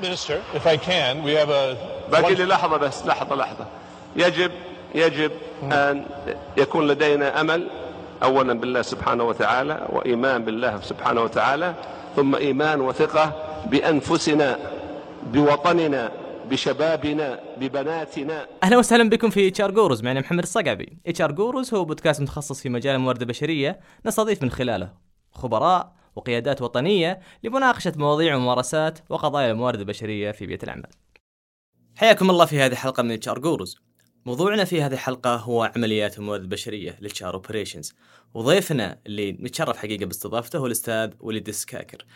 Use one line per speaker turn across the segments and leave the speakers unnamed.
Minister, if I can, we have a.
باقي لي لحظة بس لحظة لحظة. يجب يجب أن يكون لدينا أمل أولا بالله سبحانه وتعالى وإيمان بالله سبحانه وتعالى ثم إيمان وثقة بأنفسنا بوطننا بشبابنا ببناتنا.
أهلا وسهلا بكم في HR Gurus. معنا محمد الصقعبي. HR Gurus هو بودكاست متخصص في مجال الموارد البشرية نستضيف من خلاله خبراء وقيادات وطنية لمناقشة مواضيع وممارسات وقضايا الموارد البشرية في بيئة الأعمال. حياكم الله في هذه الحلقة من HR Gurus موضوعنا في هذه الحلقة هو عمليات الموارد البشرية لل HR operations وضيفنا اللي نتشرف حقيقة باستضافته هو الأستاذ وليد السكاكر.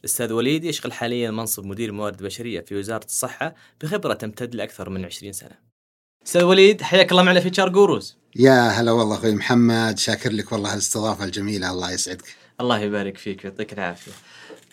الأستاذ وليد يشغل حاليا منصب مدير موارد بشرية في وزارة الصحة بخبرة تمتد لأكثر من 20 سنة. أستاذ وليد حياك الله معنا في HR Gurus.
يا هلا والله أخوي محمد شاكر لك والله الاستضافة الجميلة الله يسعدك.
الله يبارك فيك ويعطيك العافية.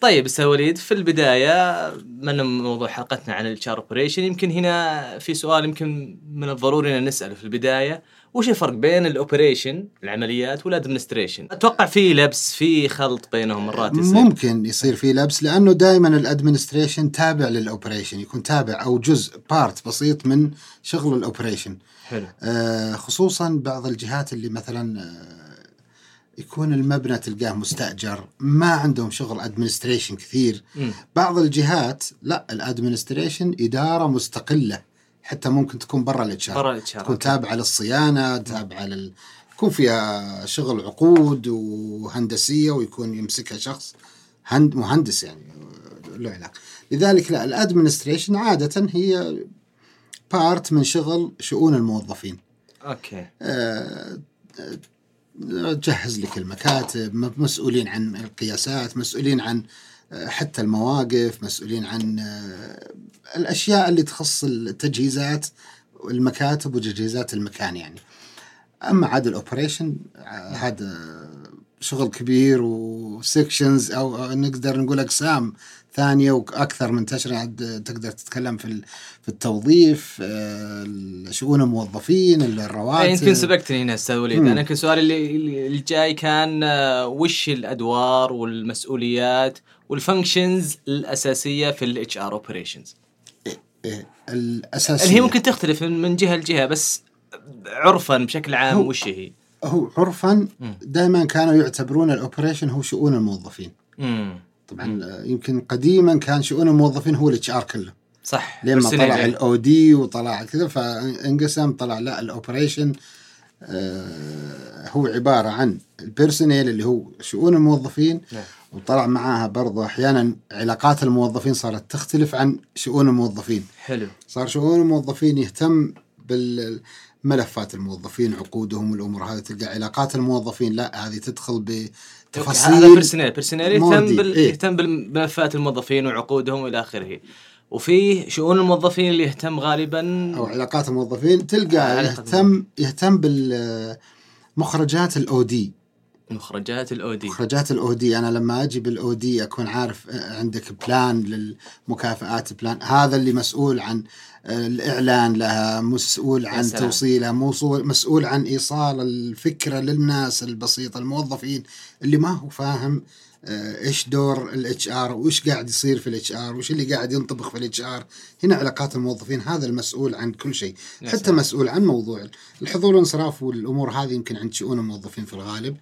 طيب أستاذ وليد في البداية من موضوع حلقتنا عن ال HR operation يمكن هنا في سؤال يمكن من الضروري أن نسأله في البداية وش الفرق بين ال operation العمليات وال administration؟ أتوقع في لبس في خلط بينهم مرات يصير
ممكن يصير في لبس لأنه دائما ال administration تابع لل operation يكون تابع أو جزء part بسيط من شغل ال operation
حلو
آه خصوصا بعض الجهات اللي مثلا آه يكون المبنى تلقاه مستأجر ما عندهم شغل administration كثير.
مم.
بعض الجهات لا ال administration إدارة مستقلة حتى ممكن تكون برا
ال HR.
تكون. تابعة للصيانة تابعة لل يكون فيها شغل عقود وهندسية ويكون يمسكها شخص هند مهندس يعني له علاقة. لذلك لا ال administration عادة هي part من شغل شؤون الموظفين.
okay.
آه، تجهز لك المكاتب مسؤولين عن القياسات مسؤولين عن آه، حتى المواقف مسؤولين عن آه، الأشياء اللي تخص التجهيزات المكاتب وتجهيزات المكان يعني. أما عاد ال operation آه، هذا شغل كبير و sections أو نقدر نقول أقسام ثانية وأكثر منتشرة. عاد تقدر تتكلم في في التوظيف آه، شؤون الموظفين الرواتب.
أي يمكن سبقتني هنا أستاذ وليد. أنا يمكن سؤالي اللي اللي الجاي كان آه، وش الأدوار والمسؤوليات وال functions الأساسية في ال HR operations
إيه، الأساسية.
اللي هي ممكن تختلف من جهة لجهة بس عرفا بشكل عام وش هي؟
هو عرفا. دائما كانوا يعتبرون ال operation هو شؤون الموظفين. طبعا آه، يمكن قديما كان شؤون الموظفين هو ال HR كله.
صح.
لما طلع. ال OD وطلع كذا فانقسم طلع لا ال operation آه، هو عبارة عن ال personnel اللي هو شؤون الموظفين
نعم.
وطلع معاها برضو أحيانا علاقات الموظفين صارت تختلف عن شؤون الموظفين.
حلو.
صار شؤون الموظفين يهتم بالملفات الموظفين عقودهم والامور هذه تلقى علاقات الموظفين لا هذه تدخل
هذا
بتفاصيل
personnel personnel يهتم. بال...
إيه.
يهتم بالملفات الموظفين وعقودهم والى آخره وفي شؤون الموظفين اللي يهتم غالبا
أو علاقات الموظفين تلقى يهتم يهتم بالمخرجات ال OD
مخرجات ال OD.
مخرجات ال OD أنا لما أجي بال OD أكون عارف آه، عندك plan للمكافآت plan هذا اللي مسؤول عن آه، الإعلان لها مسؤول عن. توصيلها مسؤول عن إيصال الفكرة للناس البسيطة الموظفين اللي ما هو فاهم آه، إيش دور ال HR وإيش قاعد يصير في ال HR وإيش اللي قاعد ينطبخ في ال HR هنا علاقات الموظفين هذا المسؤول عن كل شيء. حتى. مسؤول عن موضوع الحضور والانصراف والأمور هذه يمكن عند شؤون الموظفين في الغالب.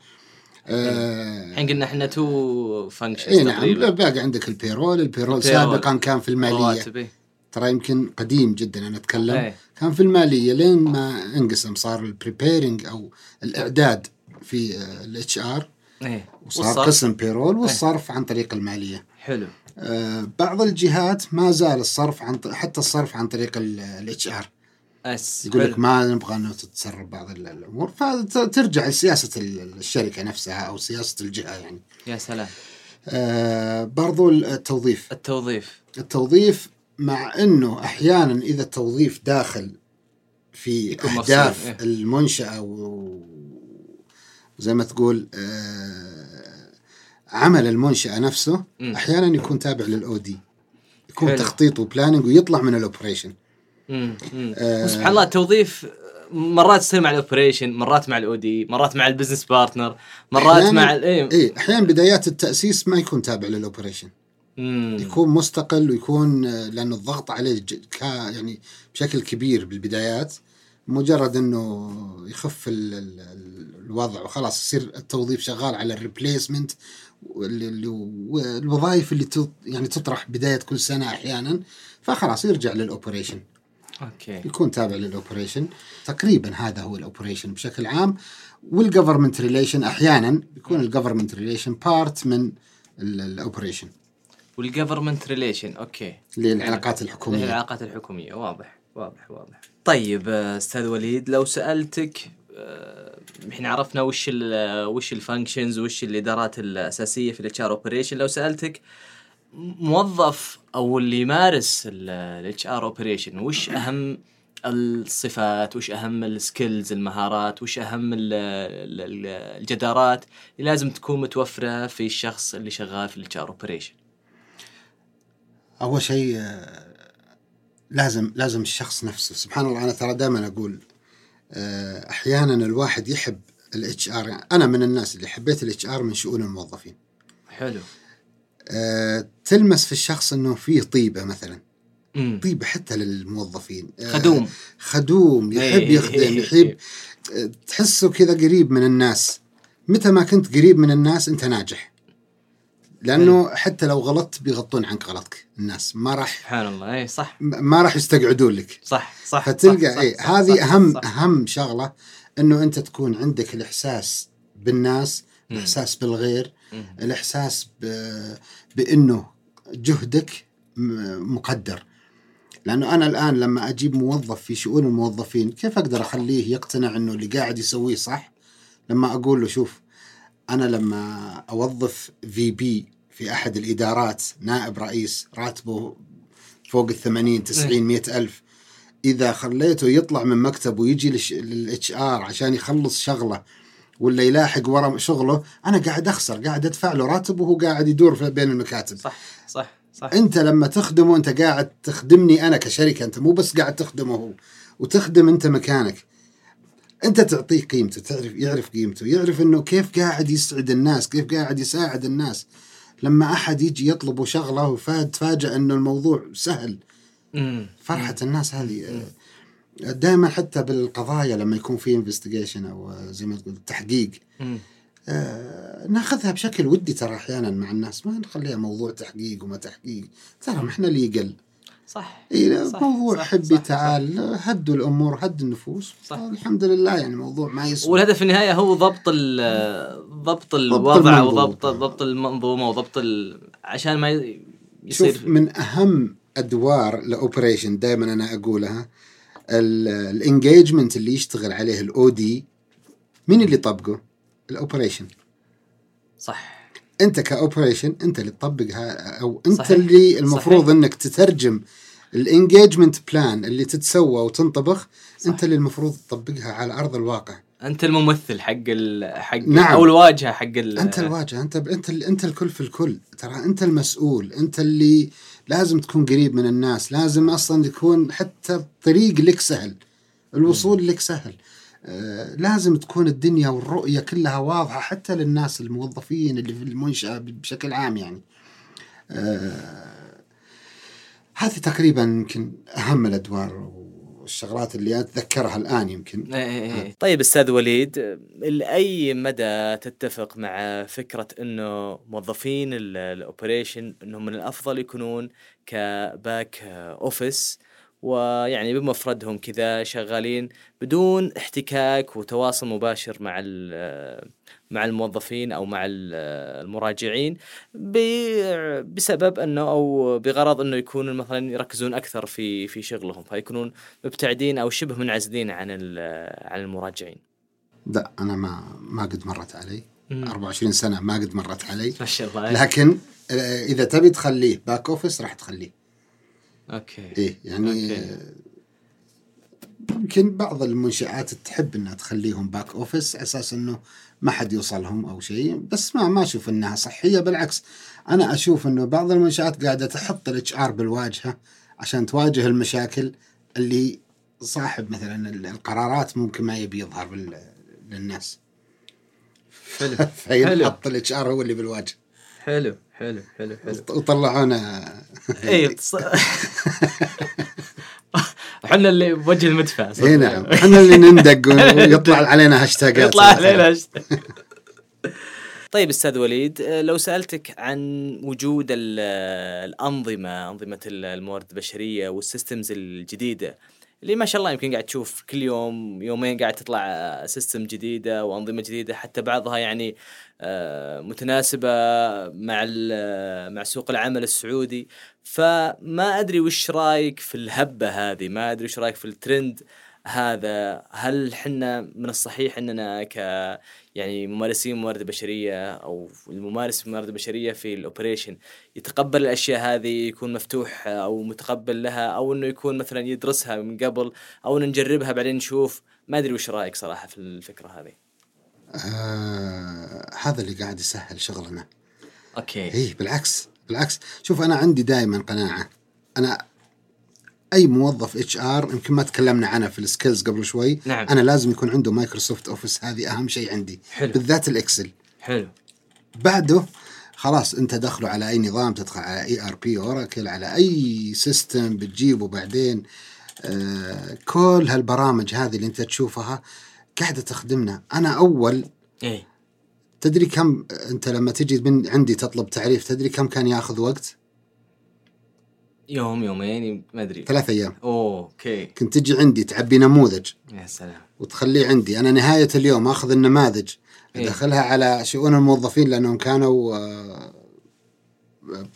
الحين قلنا إحنا two functions
إي نعم باقي عندك ال payroll
ال payroll.
سابقا كان في
المالية. إيه.
ترى يمكن قديم جدا أنا أتكلم.
إيه.
كان في المالية لين ما انقسم صار ال preparing أو الإعداد في ال HR
إيه.
وصار. قسم payroll والصرف عن طريق المالية.
حلو.
آه، بعض الجهات ما زال الصرف عن حتى الصرف عن طريق ال HR
اس
يقول لك. ما نبغى إنه تتسرب بعض ال- الأمور فترجع لسياسة ال- الشركة نفسها أو سياسة الجهة يعني
يا سلام
آه برضو التوظيف
التوظيف
التوظيف مع إنه أحيانا إذا التوظيف داخل في
أهداف إيه.
المنشأة وزي ما تقول آه عمل المنشأة نفسه
مم.
أحيانا يكون تابع لل OD يكون
حلو.
تخطيط و planning ويطلع من
ال operation.
آه.
وسبحان الله التوظيف مرات تصير مع ال operation مرات مع ال OD مرات مع ال business partner
مرات
مع إيه
إيه أحيانا بدايات التأسيس ما يكون تابع لل
operation.
يكون مستقل ويكون آه، لأنه الضغط عليه يعني بشكل كبير بالبدايات مجرد إنه يخف ال ال ال الوضع وخلاص يصير التوظيف شغال على ال replacement والوظائف اللي تط- يعني تطرح بداية كل سنة أحيانا فخلاص يرجع لل
operation okay.
يكون تابع لل operation. تقريبا هذا هو ال operation بشكل عام. وال government relation أحيانا بيكون ال government relation part من
ال operation. وال
government relation okay.
اللي هي
الحكومية.
العلاقات الحكومية واضح واضح واضح. طيب آه، أستاذ وليد لو سألتك آه، إحنا عرفنا وش ال وش ال functions وش الإدارات الأساسية في ال HR operation لو سألتك موظف أو اللي يمارس ال HR operation وش أهم الصفات؟ وش أهم ال skills المهارات؟ وش أهم ال- ال- ال- الجدارات؟ اللي لازم تكون متوفرة في الشخص اللي شغال في ال HR operation
أول شيء آه، لازم لازم الشخص نفسه. سبحان الله أنا ترى دائما أقول آه، أحيانا الواحد يحب ال HR أنا من الناس اللي حبيت ال HR من شؤون الموظفين.
حلو.
آه، تلمس في الشخص إنه فيه طيبة مثلا.
امم
طيبة حتى للموظفين. آه،
خدوم.
خدوم يحب
إيه.
يخدم يحب تحسه كذا قريب من الناس. متى ما كنت قريب من الناس أنت ناجح. لأنه حتى لو غلطت بيغطون عنك غلطك. الناس ما راح
سبحان الله. اي صح.
ما راح يستقعدون لك.
صح صح
فتلقى
صح،
إيه
صح،
هذه
صح،
أهم
صح.
أهم شغلة إنه أنت تكون عندك الإحساس بالناس
مم.
الإحساس بالغير. الإحساس. بإنه جهدك مقدر لأنه أنا الآن لما أجيب موظف في شؤون الموظفين كيف أقدر أخليه يقتنع إنه اللي قاعد يسويه صح لما أقول له شوف أنا لما أوظف في بي في أحد الإدارات نائب رئيس راتبه فوق ال 80 90 100 ألف إذا خليته يطلع من مكتب ويجي لل HR عشان يخلص شغلة ولا يلاحق ورا شغله أنا قاعد أخسر قاعد أدفع له راتب وهو قاعد يدور في- بين المكاتب.
صح صح صح.
أنت لما تخدمه أنت قاعد تخدمني أنا كشركة أنت مو بس قاعد تخدمه هو وتخدم أنت مكانك. أنت تعطيه قيمته تعرف يعرف قيمته يعرف إنه كيف قاعد يسعد الناس كيف قاعد يساعد الناس. لما أحد يجي يطلبه شغلة وتفاجأ إنه الموضوع سهل
امم
فرحة الناس هذه دائما حتى بالقضايا لما يكون في انفستيجيشن أو زي ما تقول تحقيق. آه، ناخذها بشكل ودي ترى أحيانا مع الناس ما نخليها موضوع تحقيق وما تحقيق ترى ما إحنا ليقل
صح
إيه
صح،
موضوع
صح،
حبي
صح،
تعال هدوا الأمور هدوا النفوس
صح.
الحمد لله يعني موضوع ما يسوى
والهدف في النهايه هو ضبط ال ضبط الوضع. وضبط ضبط المنظومة وضبط ال... عشان ما ي-
شوف
يصير
من أهم أدوار ال operation دائما أنا أقولها ال engagement اللي يشتغل عليه ال OD مين اللي يطبقه؟ ال operation
صح
انت ك operation انت اللي تطبقها أو انت
صحيح.
اللي المفروض
صحيح.
إنك تترجم ال engagement plan اللي تتسوى وتنطبخ.
صح.
انت اللي المفروض تطبقها على أرض الواقع
أنت الممثل حق ال... حق
نعم.
أو الواجهة حق ال...
أنت الواجهة أنت أنت ال- أنت الكل في الكل. ترى أنت المسؤول أنت اللي لازم تكون قريب من الناس لازم أصلا يكون حتى الطريق لك سهل الوصول لك سهل. آه لازم تكون الدنيا والرؤية كلها واضحة حتى للناس الموظفين اللي في المنشأة بشكل عام يعني. آه هذه تقريبا يمكن أهم الأدوار والشغلات اللي أتذكرها الآن يمكن
إيه إيه إيه. طيب أستاذ وليد لأي مدى تتفق مع فكرة إنه موظفين ال- ال operation إنهم من الأفضل يكونون ك back office ويعني بمفردهم كذا شغالين بدون احتكاك وتواصل مباشر مع ال- مع الموظفين أو مع ال- المراجعين ب- بسبب أنه أو بغرض أنه يكونوا مثلا يركزون أكثر في في شغلهم فيكونون مبتعدين أو شبه منعزلين عن ال- عن المراجعين.
لا أنا ما ما قد مرت علي
مم.
24 سنة ما قد مرت علي
ما شاء الله
لكن إذا تبي تخليه back office راح تخليه
okay.
إيه يعني okay. يمكن بعض المنشآت تحب إنها تخليهم back office أساس إنه ما حد يوصلهم أو شيء بس ما ما أشوف إنها صحية بالعكس. أنا أشوف إنه بعض المنشآت قاعدة تحط ال HR بالواجهة عشان تواجه المشاكل اللي صاحب مثلا القرارات ممكن ما يبي يظهر للناس.
حلو.
فينحط ال HR هو اللي بالواجهة.
حلو. حلو حلو حلو.
وطلعونا.
اي إحنا اللي بوجه المدفع.
اي نعم. إحنا اللي نندق ويطلع علينا هاشتاجات.
يطلع. علينا طيب أستاذ وليد لو سألتك عن وجود ال- الأنظمة أنظمة الموارد البشرية وال systems الجديدة اللي ما شاء الله يمكن قاعد تشوف كل يوم يومين قاعد تطلع system جديدة وأنظمة جديدة حتى بعضها يعني آه، متناسبة مع ال- مع سوق العمل السعودي. فما أدري وش رأيك في الهبة هذه؟ ما أدري وش رأيك في الترند؟ هذا هل حنا من الصحيح إننا ك يعني ممارسين موارد بشريه أو الممارس موارد بشريه في ال operation يتقبل الأشياء هذه يكون مفتوح أو متقبل لها أو إنه يكون مثلا يدرسها من قبل أو إنه نجربها بعدين نشوف؟ ما أدري وش رأيك صراحة في الفكرة هذه.
آه هذا اللي قاعد يسهل شغلنا.
أوكي.
اي بالعكس بالعكس. شوف أنا عندي دائما قناعة. أنا أي موظف HR يمكن ما تكلمنا عنها في ال skills قبل شوي.
نعم.
أنا لازم يكون عنده Microsoft Office هذه أهم شيء عندي.
حلو.
بالذات ال Excel.
حلو.
بعده خلاص أنت دخله على أي نظام تدخل على ERP Oracle على أي system بتجيبه بعدين. آه كل هالبرامج هذه اللي أنت تشوفها قاعدة تخدمنا. أنا أول
إيه.
تدري كم أنت لما تجي من عندي تطلب تعريف تدري كم كان ياخذ وقت؟
يوم يومين ما أدري.
ثلاث أيام.
أوكي.
كنت تجي عندي تعبي نموذج.
يا سلام.
وتخليه عندي. أنا نهاية اليوم أخذ النماذج.
إيه.
أدخلها على شؤون الموظفين لأنهم كانوا آه،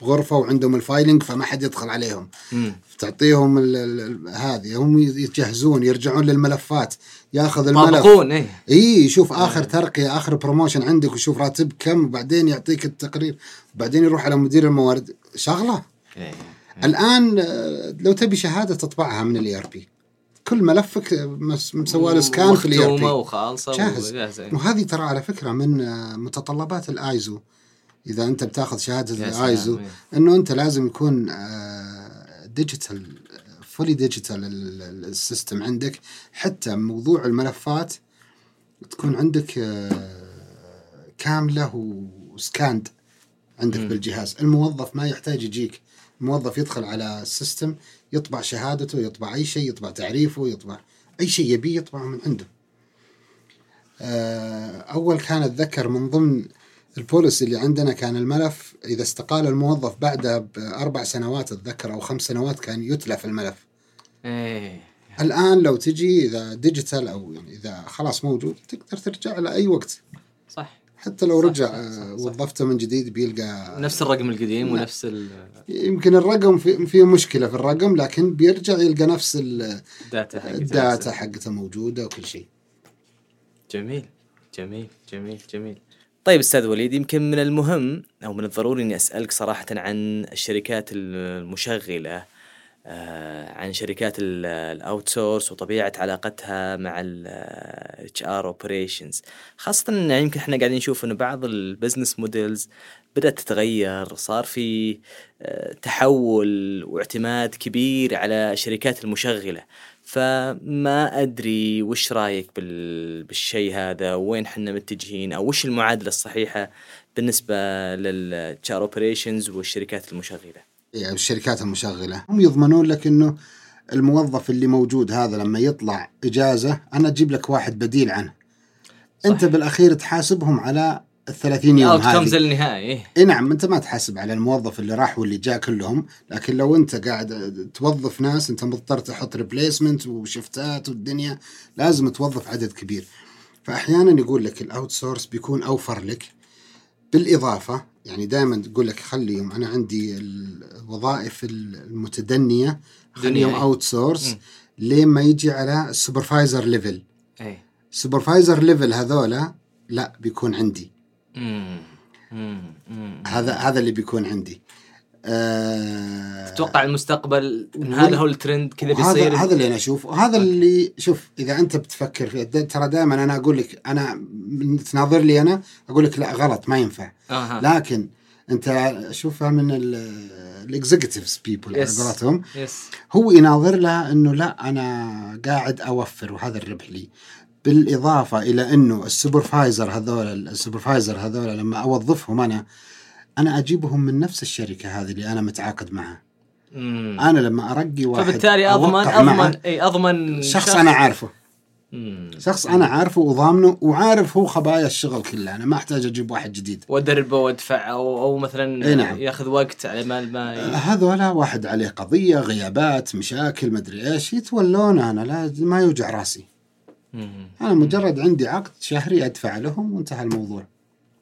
بغرفة وعندهم ال filing فما حد يدخل عليهم.
امم
تعطيهم هذه. هم يتجهزون يرجعون للملفات. ياخذ الملف.
طابقون إيه.
إي يشوف آخر ترقية آخر promotion عندك ويشوف راتب كم وبعدين يعطيك التقرير. وبعدين يروح على مدير الموارد. شغلة.
إيه.
الآن آه، لو تبي شهادة تطبعها من ال ERP كل ملفك آه، مس- مسوى له scan في
ال
ERP
وخالصة
جاهز. وهذه ترى على فكرة من آه، متطلبات الايزو إذا أنت بتاخذ
شهادة
الايزو. إنه أنت لازم يكون digital fully digital ال system عندك. حتى موضوع الملفات تكون عندك كاملة و scanned عندك
مم.
بالجهاز. الموظف ما يحتاج يجيك. الموظف يدخل على ال system يطبع شهادته يطبع أي شيء يطبع تعريفه يطبع أي شيء يبيه يطبعه من عنده. آه، أول كان أتذكر من ضمن ال policy اللي عندنا كان الملف. إذا استقال الموظف بعدها بأربع سنوات أتذكر أو خمس سنوات كان يتلف الملف.
إيه.
الآن لو تجي إذا digital أو يعني إذا خلاص موجود تقدر ترجع له اي وقت.
صح.
حتى لو
صح،
رجع
صح، صح،
آه،
صح.
وظفته من جديد بيلقى
نفس الرقم القديم
نعم.
ونفس ال-
يمكن الرقم في فيه مشكلة في الرقم لكن بيرجع يلقى نفس ال-
ال data حقته
ال data حقته موجودة وكل شيء
جميل جميل جميل جميل طيب أستاذ وليد يمكن من المهم أو من الضروري إني أسألك صراحة عن الشركات المشغلة عن شركات ال outsource وطبيعة علاقتها مع ال HR operations خاصة إن يمكن إحنا قاعدين نشوف انه بعض ال business models بدأت تتغير صار في آه، تحول واعتماد كبير على الشركات المشغلة. فما أدري وش رأيك بال... بالشيء هذا؟ وين إحنا متجهين؟ أو وش المعادلة الصحيحة بالنسبة لل HR operations والشركات المشغلة؟
يعني الشركات المشغلة. هم يضمنون لك إنه الموظف اللي موجود هذا لما يطلع إجازة أنا أجيب لك واحد بديل عنه. أنت بالأخير تحاسبهم على ال 30 يوم هذه.
النهائي. إيه.
اي نعم أنت ما تحاسب على الموظف اللي راح واللي جاء كلهم لكن لو أنت قاعد توظف ناس أنت مضطر تحط replacement وشفتات والدنيا لازم توظف عدد كبير. فأحيانا يقول لك ال outsource بيكون أوفر لك. بالإضافة يعني دائما تقول لك خليهم أنا عندي الوظائف المتدنية خليهم.
outsource.
لين ما يجي على ال supervisor
level
إيه ال supervisor level هذولا لا بيكون عندي.
مم. مم.
هذا هذا اللي بيكون عندي آه
تتوقع المستقبل هذا هو الترند كذا بيصير؟
هذا اللي أنا أشوفه. وهذا اللي شوف إذا أنت بتفكر فيه ترى دائما أنا أقول لك أنا تناظر لي أنا أقول لك لا غلط ما ينفع.
آه.
لكن أنت شوفها من ال executives people
على.
قولتهم. هو يناظر لها إنه لا أنا قاعد أوفر وهذا الربح لي. بالإضافة إلى إنه ال supervisor هذول ال supervisor هذول لما أوظفهم أنا أنا أجيبهم من نفس الشركة هذه اللي أنا متعاقد معها
مم.
أنا لما أرقي واحد
فبالتالي اضمن اضمن إي أضمن
شخص أنا عارفه
مم.
شخص أنا عارفه وضامنه وعارف هو خبايا الشغل كلها أنا ما أحتاج أجيب واحد جديد
وادربه وادفع أو أو مثلا
نعم.
ياخذ وقت على ما ما
هذولا واحد عليه قضية غيابات مشاكل مدري إيش يتولون أنا لا ما يوجع راسي
مم.
أنا مجرد عندي عقد شهري أدفع لهم وانتهى الموضوع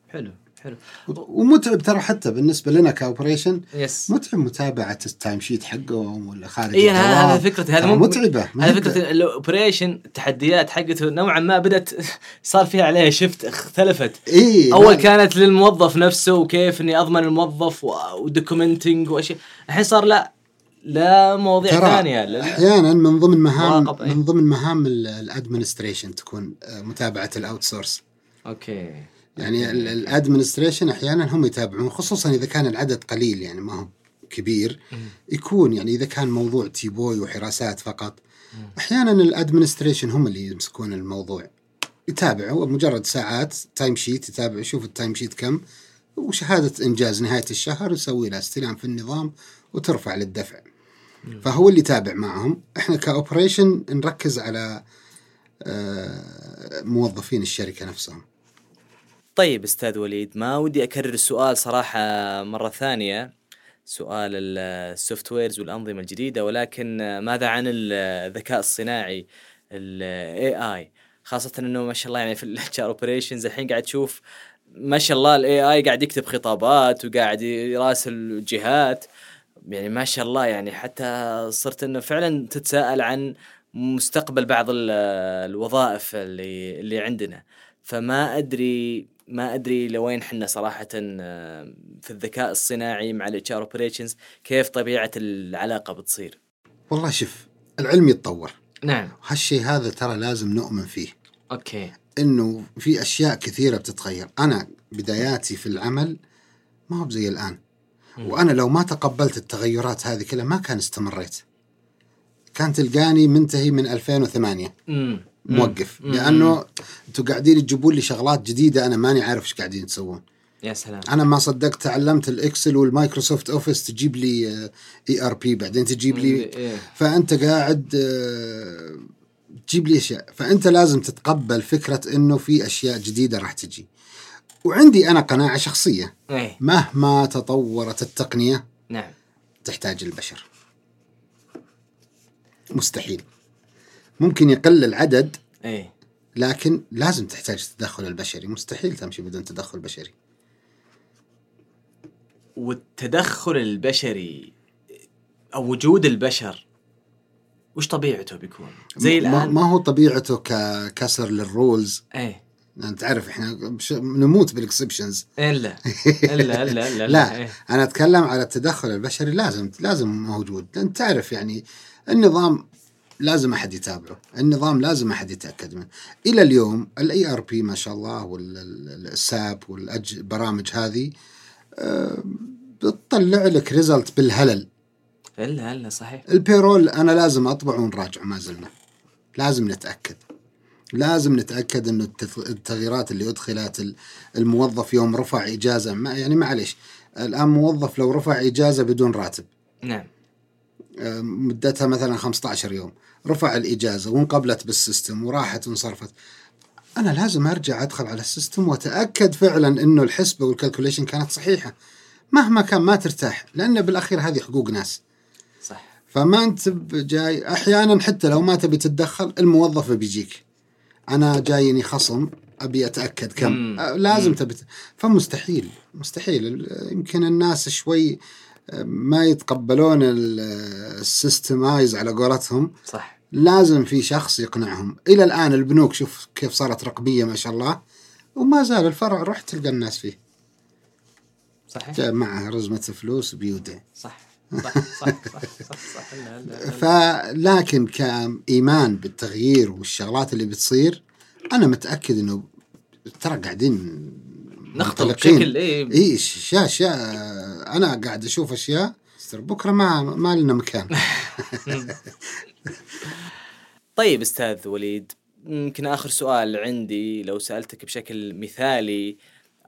حلو حلو.
ومتعب ترى حتى بالنسبة لنا ك
operations
متعب متابعة ال timesheet حقهم ولا خارج
اي. هذا فكرتي. هذا
متعبة
هذا فكره ال operation التحديات حقته نوعا ما بدأت صار فيها عليها شفت اختلفت.
اي أول
كانت للموظف نفسه وكيف إني أضمن الموظف و documenting وأشياء. الحين صار لا لا مواضيع ثانية.
أحيانا من ضمن مهام
إيه.
من ضمن مهام ال administration تكون آه، متابعة ال outsource
أوكي.
يعني ال administration أحيانا هم يتابعون خصوصا إذا كان العدد قليل يعني ما هو كبير يكون يعني إذا كان موضوع tea boy وحراسات فقط. أحيانا ال administration هم اللي يمسكون الموضوع. يتابعوا مجرد ساعات timesheet يتابع يشوف ال timesheet كم وشهادة إنجاز نهاية الشهر يسوي لها استلام في النظام وترفع للدفع. فهو اللي يتابع معهم. إحنا ك operation نركز على آه، موظفين الشركة نفسهم.
طيب أستاذ وليد ما ودي أكرر السؤال صراحة مرة ثانية. سؤال ال softwares والأنظمة الجديدة ولكن ماذا عن الذكاء الصناعي ال AI خاصة إنه ما شاء الله يعني في ال HR operations الحين قاعد تشوف ما شاء الله ال AI قاعد يكتب خطابات وقاعد يراسل جهات. يعني ما شاء الله يعني حتى صرت إنه فعلا تتساءل عن مستقبل بعض ال- الوظائف اللي اللي عندنا. فما أدري ما أدري لوين حنا صراحة آه، في الذكاء الصناعي مع ال HR operations كيف طبيعة العلاقة بتصير.
والله شوف العلم يتطور.
نعم.
هالشيء هذا ترى لازم نؤمن فيه.
okay.
إنه في أشياء كثيرة بتتغير. أنا بداياتي في العمل ما هو زي الآن. وأنا لو ما تقبلت التغيرات هذه كلها ما كان استمريت. كان تلقاني منتهي من 2008
امم
موقف. لأنه أنتم قاعدين تجيبون لي شغلات جديدة أنا ماني عارف إيش قاعدين تسوون.
يا سلام.
أنا ما صدقت تعلمت ال Excel وال Microsoft Office تجيب لي ERP بعدين تجيب لي. فأنت قاعد آه، تجيب لي أشياء. فأنت لازم تتقبل فكرة إنه في أشياء جديدة راح تجي. وعندي أنا قناعة
شخصية.
مهما تطورت التقنية
نعم.
تحتاج البشر. مستحيل. ممكن يقل العدد
إيه.
لكن لازم تحتاج التدخل البشري. مستحيل تمشي بدون تدخل بشري.
والتدخل البشري أو وجود البشر وش طبيعته بيكون؟ زي
ما,
الآن.
ما هو طبيعته ككسر لل
rules.
إيه. أنت تعرف إحنا نموت بال
exceptions إلا إلا إلا إلا
لا
إيه.
أنا أتكلم على التدخل البشري لازم لازم موجود. لأن تعرف يعني النظام لازم أحد يتابعه. النظام لازم أحد يتأكد منه. إلى اليوم ال ERP ما شاء الله وال SAP والبرامج هذه بتطلع لك result بالهلل.
الا الا صحيح.
ال payroll أنا لازم اطبع ونراجع ما زلنا. لازم نتأكد. لازم نتأكد إنه التغييرات اللي أدخلت ال- الموظف يوم رفع إجازة ما يعني معلش الآن موظف لو رفع إجازة بدون راتب.
نعم.
مدتها مثلا 15 يوم. رفع الإجازة وانقبلت بال system وراحت وانصرفت. أنا لازم أرجع أدخل على ال system وأتأكد فعلا إنه الحسبة وال calculation كانت صحيحة. مهما كان ما ترتاح لأن بالأخير هذه حقوق ناس.
صح.
فما أنت جاي أحيانا حتى لو ما تبي تتدخل الموظف بيجيك. أنا جايني خصم أبي أتأكد كم.
مم.
أه لازم تبي فمستحيل مستحيل. يمكن الناس شوي ما يتقبلون ال- السيستمايز على قولتهم.
صح.
لازم في شخص يقنعهم. إلى الآن البنوك شوف كيف صارت رقمية ما شاء الله وما زال الفرع روح تلقى الناس فيه.
صحيح.
جاء معه رزمة فلوس بيودع
صح. صح صح صح صح صح.
فلكن كإيمان بالتغيير والشغلات اللي بتصير أنا متأكد إنه ترى قاعدين منطلقين.
بشكل إيه
إي اشياء اشياء أنا قاعد أشوف أشياء بكرة ما ما لنا مكان
طيب أستاذ وليد يمكن آخر سؤال عندي لو سألتك بشكل مثالي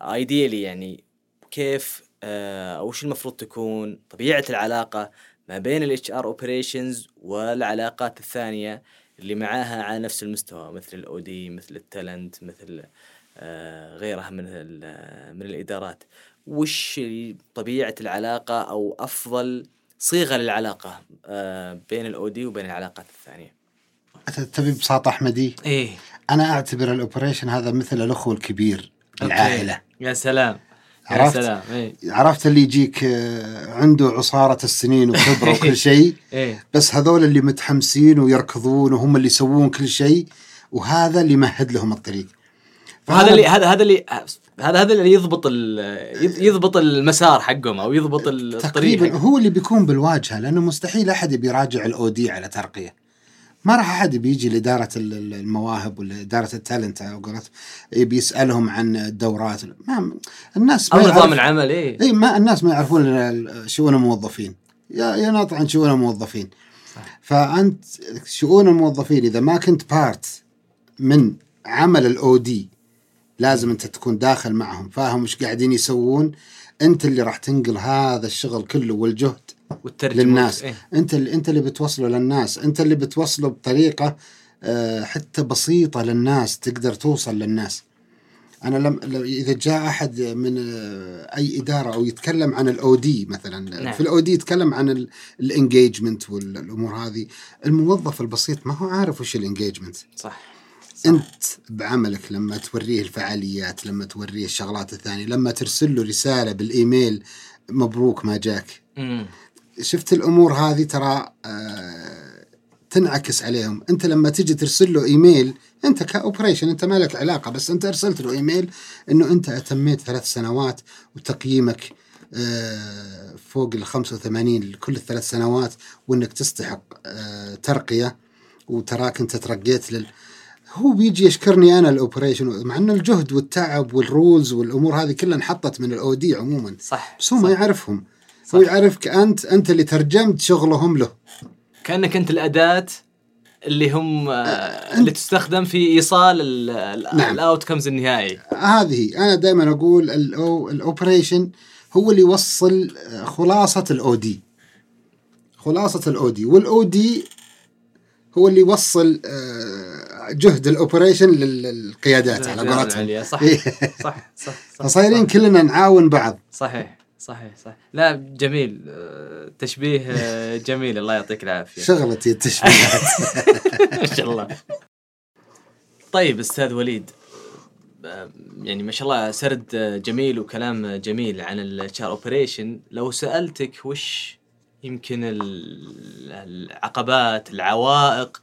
ideally يعني كيف آه، وش المفروض تكون طبيعة العلاقة ما بين ال HR operations والعلاقات الثانية اللي معاها على نفس المستوى مثل ال OD مثل ال talent مثل آه، غيرها من من الإدارات. وش طبيعة العلاقة أو أفضل صيغة للعلاقة آه، بين ال OD وبين العلاقات
الثانية؟ تبي ببساطه أحمدي؟
إيه.
أنا أعتبر ال operation هذا مثل الأخو الكبير العائله
يا سلام. يا
عرفت؟
سلام. إيه.
عرفت اللي يجيك آه، عنده عصارة السنين وخبرة وكل شيء
إيه.
بس هذول اللي متحمسين ويركضون وهم اللي يسوون كل شيء وهذا اللي يمهد لهم الطريق.
وهذا اللي هذا هذا اللي هذا هذا اللي يضبط يضبط المسار حقهم أو يضبط الطريق
تقريبا
حقهم.
هو اللي بيكون بالواجهة لأنه مستحيل أحد يبي يراجع ال OD على ترقية. ما راح أحد بيجي لإدارة ال- ال- المواهب ولا إدارة ال talent على قولتهم يبي يسألهم عن الدورات. ما الناس
أو
ما
نظام
يعرف-
العمل إيه.
اي ما الناس ما يعرفون شؤون الموظفين. يا يا ناطق عن شؤون الموظفين. فأنت شؤون الموظفين إذا ما كنت part من عمل ال OD لازم انت تكون داخل معهم. فاهم وش قاعدين يسوون؟ انت اللي راح تنقل هذا الشغل كله والجهد
والترجمة.
للناس.
إيه.
انت اللي انت اللي بتوصله للناس. انت اللي بتوصله بطريقة آه، حتى بسيطة للناس تقدر توصل للناس. أنا لم إذا جاء أحد من آه، أي إدارة أو يتكلم عن ال OD مثلا
نعم.
في ال OD يتكلم عن ال engagement والأمور هذه الموظف البسيط ما هو عارف وش ال engagement
صح.
أنت بعملك لما توريه الفعاليات لما توريه الشغلات الثانية لما ترسل له رسالة بالإيميل مبروك ما جاك.
امم
شفت الأمور هذه ترى آه تنعكس عليهم. أنت لما تجي ترسل له إيميل أنت ك operation أنت ما لك علاقة بس أنت أرسلت له إيميل إنه أنت أتميت ثلاث سنوات وتقييمك آه فوق ال 85 لكل الثلاث سنوات وإنك تستحق آه ترقية وتراك أنت ترقيت لل هو بيجي يشكرني أنا ال operation مع ان الجهد والتعب وال rules والأمور هذه كلها انحطت من ال OD عموما.
صح
بس هو ما يعرفهم.
صح.
هو يعرفك أنت أنت اللي ترجمت شغلهم له.
كأنك أنت الأداة اللي هم آه، اللي تستخدم في إيصال
نعم.
ال outcomes النهائي.
هذه أنا دائما أقول ال operation هو اللي يوصل خلاصة ال OD خلاصة ال OD وال OD هو اللي يوصل آه، جهد ال operation لل- للقيادات على قولتهم.
صح.
إيه.
صح صح صح.
فصايرين. كلنا نعاون بعض.
صحيح صحيح صح لا جميل. آه، تشبيه آه، جميل. الله يعطيك العافية.
شغلتي التشبيهات.
ما شاء الله. طيب أستاذ وليد. يعني ما شاء الله سرد جميل وكلام جميل عن ال HR operation لو سألتك وش يمكن ال- العقبات العوائق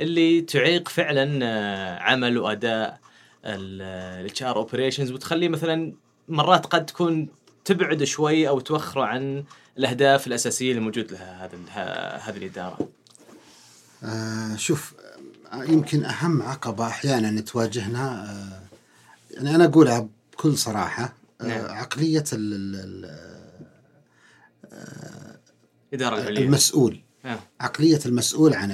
اللي تعيق فعلا آه، عمل وأداء ال HR operations وتخليه مثلا مرات قد تكون تبعد شوي أو توخره عن الأهداف الأساسية اللي موجود لها هذا ه- هذه الإدارة.
آه شوف يمكن أهم عقبة أحيانا تواجهنا آه يعني أنا أقولها بكل صراحة آه
نعم.
عقلية ال- ال-
الاداره
ال-
العليا.
المسؤول
آه.
عقلية المسؤول عن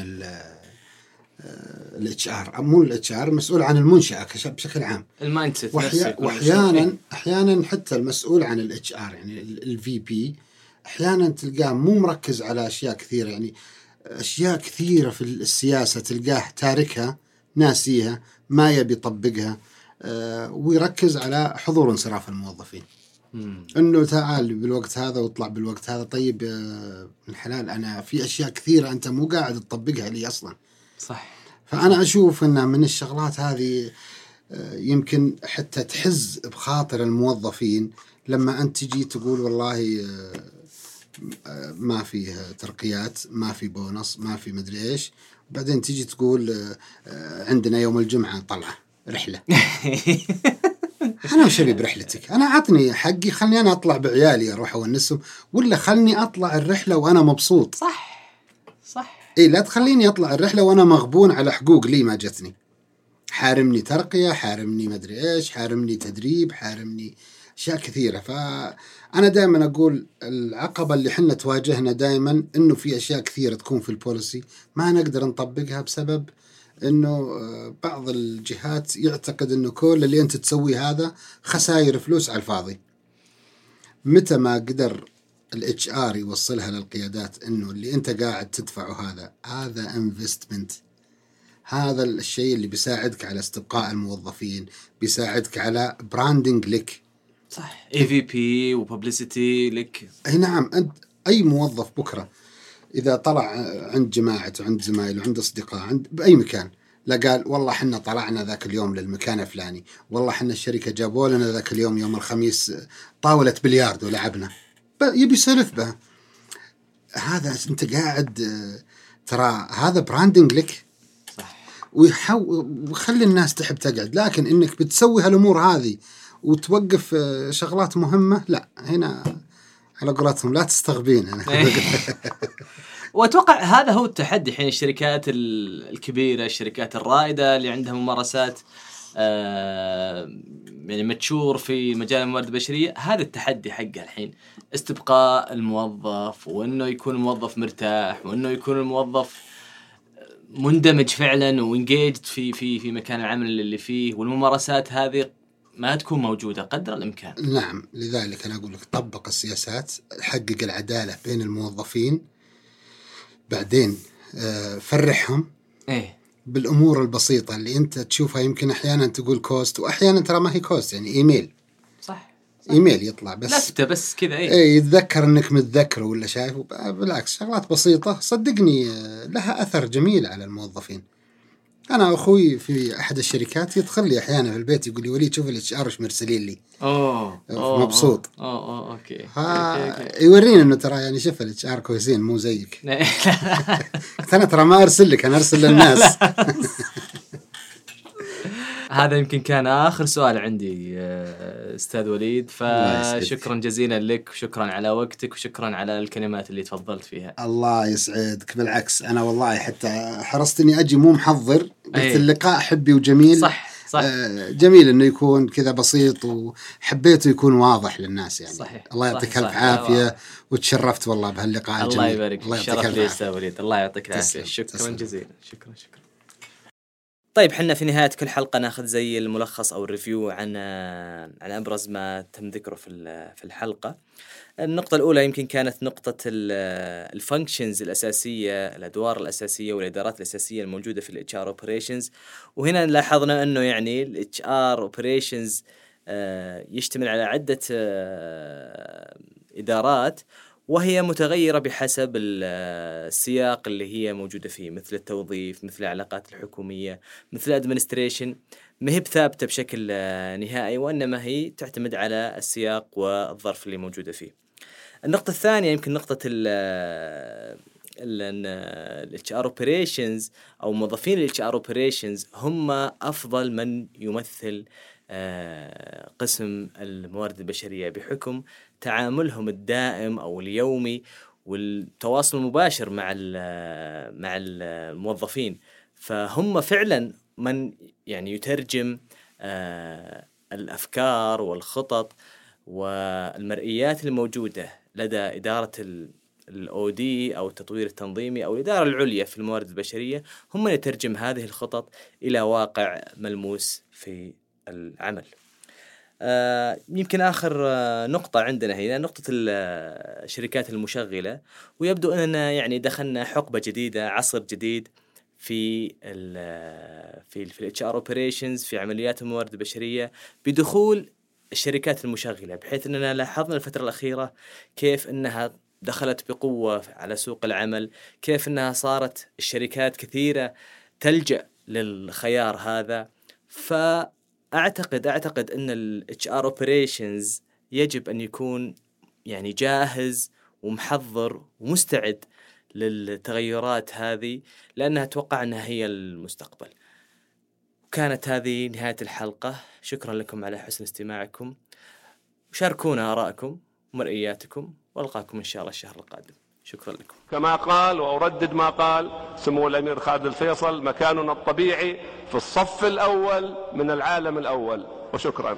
الاتش آر مو الاتش آر المسؤول عن المنشأة بشكل عام
ال mindset
وأحيانا
مشترك.
أحيانا حتى المسؤول عن ال HR يعني ال VP أحيانا تلقاه مو مركز على أشياء كثيرة يعني أشياء كثيرة في السياسة تلقاه تاركها ناسيها ما يبي يطبقها آه، ويركز على حضور وانصراف الموظفين. انه تعال بالوقت هذا واطلع بالوقت هذا. طيب آه، من الحلال أنا في اشياء كثيرة انت مو قاعد تطبقها لي أصلا.
صح.
فأنا أشوف إن من الشغلات هذه آه، يمكن حتى تحز بخاطر الموظفين. لما أنت تجي تقول والله آه، ما في ترقيات ما في بونص ما في مدري إيش. بعدين تجي تقول عندنا يوم الجمعة طلعة رحلة. أنا وش أبي برحلتك؟ أنا عطني حقي خلني أنا أطلع بعيالي أروح اونسهم ولا خلني أطلع الرحلة وأنا مبسوط؟
صح صح.
إي لا تخليني أطلع الرحلة وأنا مغبون على حقوق لي ما جتني. حارمني ترقية حارمني مدري إيش حارمني تدريب حارمني أشياء كثيرة. فانا دائما أقول العقبة اللي إحنا تواجهنا دائما إنه في أشياء كثيرة تكون في ال policy ما نقدر نطبقها بسبب إنه آه، بعض الجهات يعتقد إنه كل اللي أنت تسويه هذا خسائر فلوس على الفاضي. متى ما قدر ال HR يوصلها للقيادات إنه اللي أنت قاعد تدفعه هذا هذا investment هذا الشيء اللي بيساعدك على استبقاء الموظفين بيساعدك على branding لك.
صح. EVP و publicity لك.
إي نعم أنت أي موظف بكرة إذا طلع عند جماعته عند زمايله عند أصدقاء عند بأي مكان لا قال والله إحنا طلعنا ذاك اليوم للمكان الفلاني والله إحنا الشركة جابوا لنا ذاك اليوم يوم الخميس طاولة بلياردو لعبنا. يبي يسولف بها. هذا أنت قاعد ترى هذا branding لك.
صح.
ويخلي الناس تحب تقعد. لكن إنك بتسوي هالأمور هذه وتوقف آه، شغلات مهمة لا هنا على قولتهم لا تستغبين أنا.
وأتوقع هذا هو التحدي حين الشركات ال- الكبيرة الشركات الرائدة اللي عندها ممارسات آه يعني متشور في مجال الموارد البشرية هذا التحدي حقه الحين استبقاء الموظف وإنه يكون الموظف مرتاح وإنه يكون الموظف مندمج فعلا و engaged في في في مكان العمل اللي فيه والممارسات هذه ما تكون موجودة قدر الإمكان.
نعم لذلك أنا أقول لك طبق السياسات حقق العدالة بين الموظفين بعدين آه، فرحهم
إيه.
بالأمور البسيطة اللي أنت تشوفها يمكن أحيانا تقول cost واحيانا ترى ما هي cost يعني إيميل.
صح.
إيميل يطلع بس
لفته بس كذا إيه.
إيه يتذكر إنك متذكره ولا شايفه بالعكس شغلات بسيطة صدقني آه، لها أثر جميل على الموظفين. أنا أخوي في أحد الشركات يدخل لي أحيانا في البيت يقول لي وليد شوف ال HR إيش مرسلين لي
اوه أوه،
مبسوط.
اوه اوه
okay
okay،.
يوريني إنه ترى يعني شوف ال HR كويسين مو زيك أنا ترى ما أرسل لك أنا أرسل للناس
هذا يمكن كان آخر سؤال عندي آه، أستاذ وليد. فشكرا جزيلا لك وشكرا على وقتك وشكرا على الكلمات اللي تفضلت فيها.
الله يسعدك. بالعكس أنا والله حتى حرصت إني أجي مو محضر قلت
أي.
اللقاء حبي وجميل.
صح صح.
آه، جميل إنه يكون كذا بسيط وحبيته يكون واضح للناس يعني.
صحيح.
الله يعطيك. ألف عافية وتشرفت والله بهاللقاء. الجميل
الله يبارك.
الله يعطيك
ألف عافية. الله يعطيك
العافية.
شكرا. جزيلا شكرا شكرا. طيب حنا في نهاية كل حلقة ناخذ زي الملخص أو الريفيو عن عن أبرز ما تم ذكره في في الحلقة. النقطة الأولى يمكن كانت نقطة ال functions الأساسية، الأدوار الأساسية والإدارات الأساسية الموجودة في ال HR operations وهنا لاحظنا أنه يعني ال HR operations يشتمل على عدة آه، إدارات وهي متغيرة بحسب ال- السياق اللي هي موجودة فيه مثل التوظيف مثل العلاقات الحكومية مثل ال administration ما هي بثابتة بشكل نهائي وإنما هي تعتمد على السياق والظرف اللي موجودة فيه. النقطة الثانية يمكن نقطة ال HR operations أو موظفين ال HR operations هم أفضل من يمثل آه، قسم الموارد البشرية بحكم تعاملهم الدائم أو اليومي والتواصل المباشر مع مع الموظفين فهم فعلا من يعني يترجم آه، الأفكار والخطط والمرئيات الموجودة لدى إدارة الاو دي أو التطوير التنظيمي أو الإدارة العليا في الموارد البشرية هم من يترجم هذه الخطط إلى واقع ملموس في العمل. آه، يمكن آخر آه، نقطة عندنا هنا نقطة ال- آه، الشركات المشغلة ويبدو أننا يعني دخلنا حقبة جديدة عصر جديد في ال آه، في ال في ال HR operations في عمليات الموارد البشرية بدخول الشركات المشغلة بحيث أننا لاحظنا الفترة الأخيرة كيف أنها دخلت بقوة على سوق العمل، كيف أنها صارت الشركات كثيرة تلجأ للخيار هذا. فاعتقد أعتقد إن ال HR operations يجب أن يكون يعني جاهز ومحضر ومستعد للتغيرات هذه لأنها أتوقع إنها هي المستقبل. كانت هذه نهاية الحلقة، شكرا لكم على حسن استماعكم. وشاركونا آرائكم ومرئياتكم وألقاكم إن شاء الله الشهر القادم. شكرا لكم.
كما قال وأردد ما قال سمو الأمير خالد الفيصل مكاننا الطبيعي في الصف الأول من العالم الأول وشكرا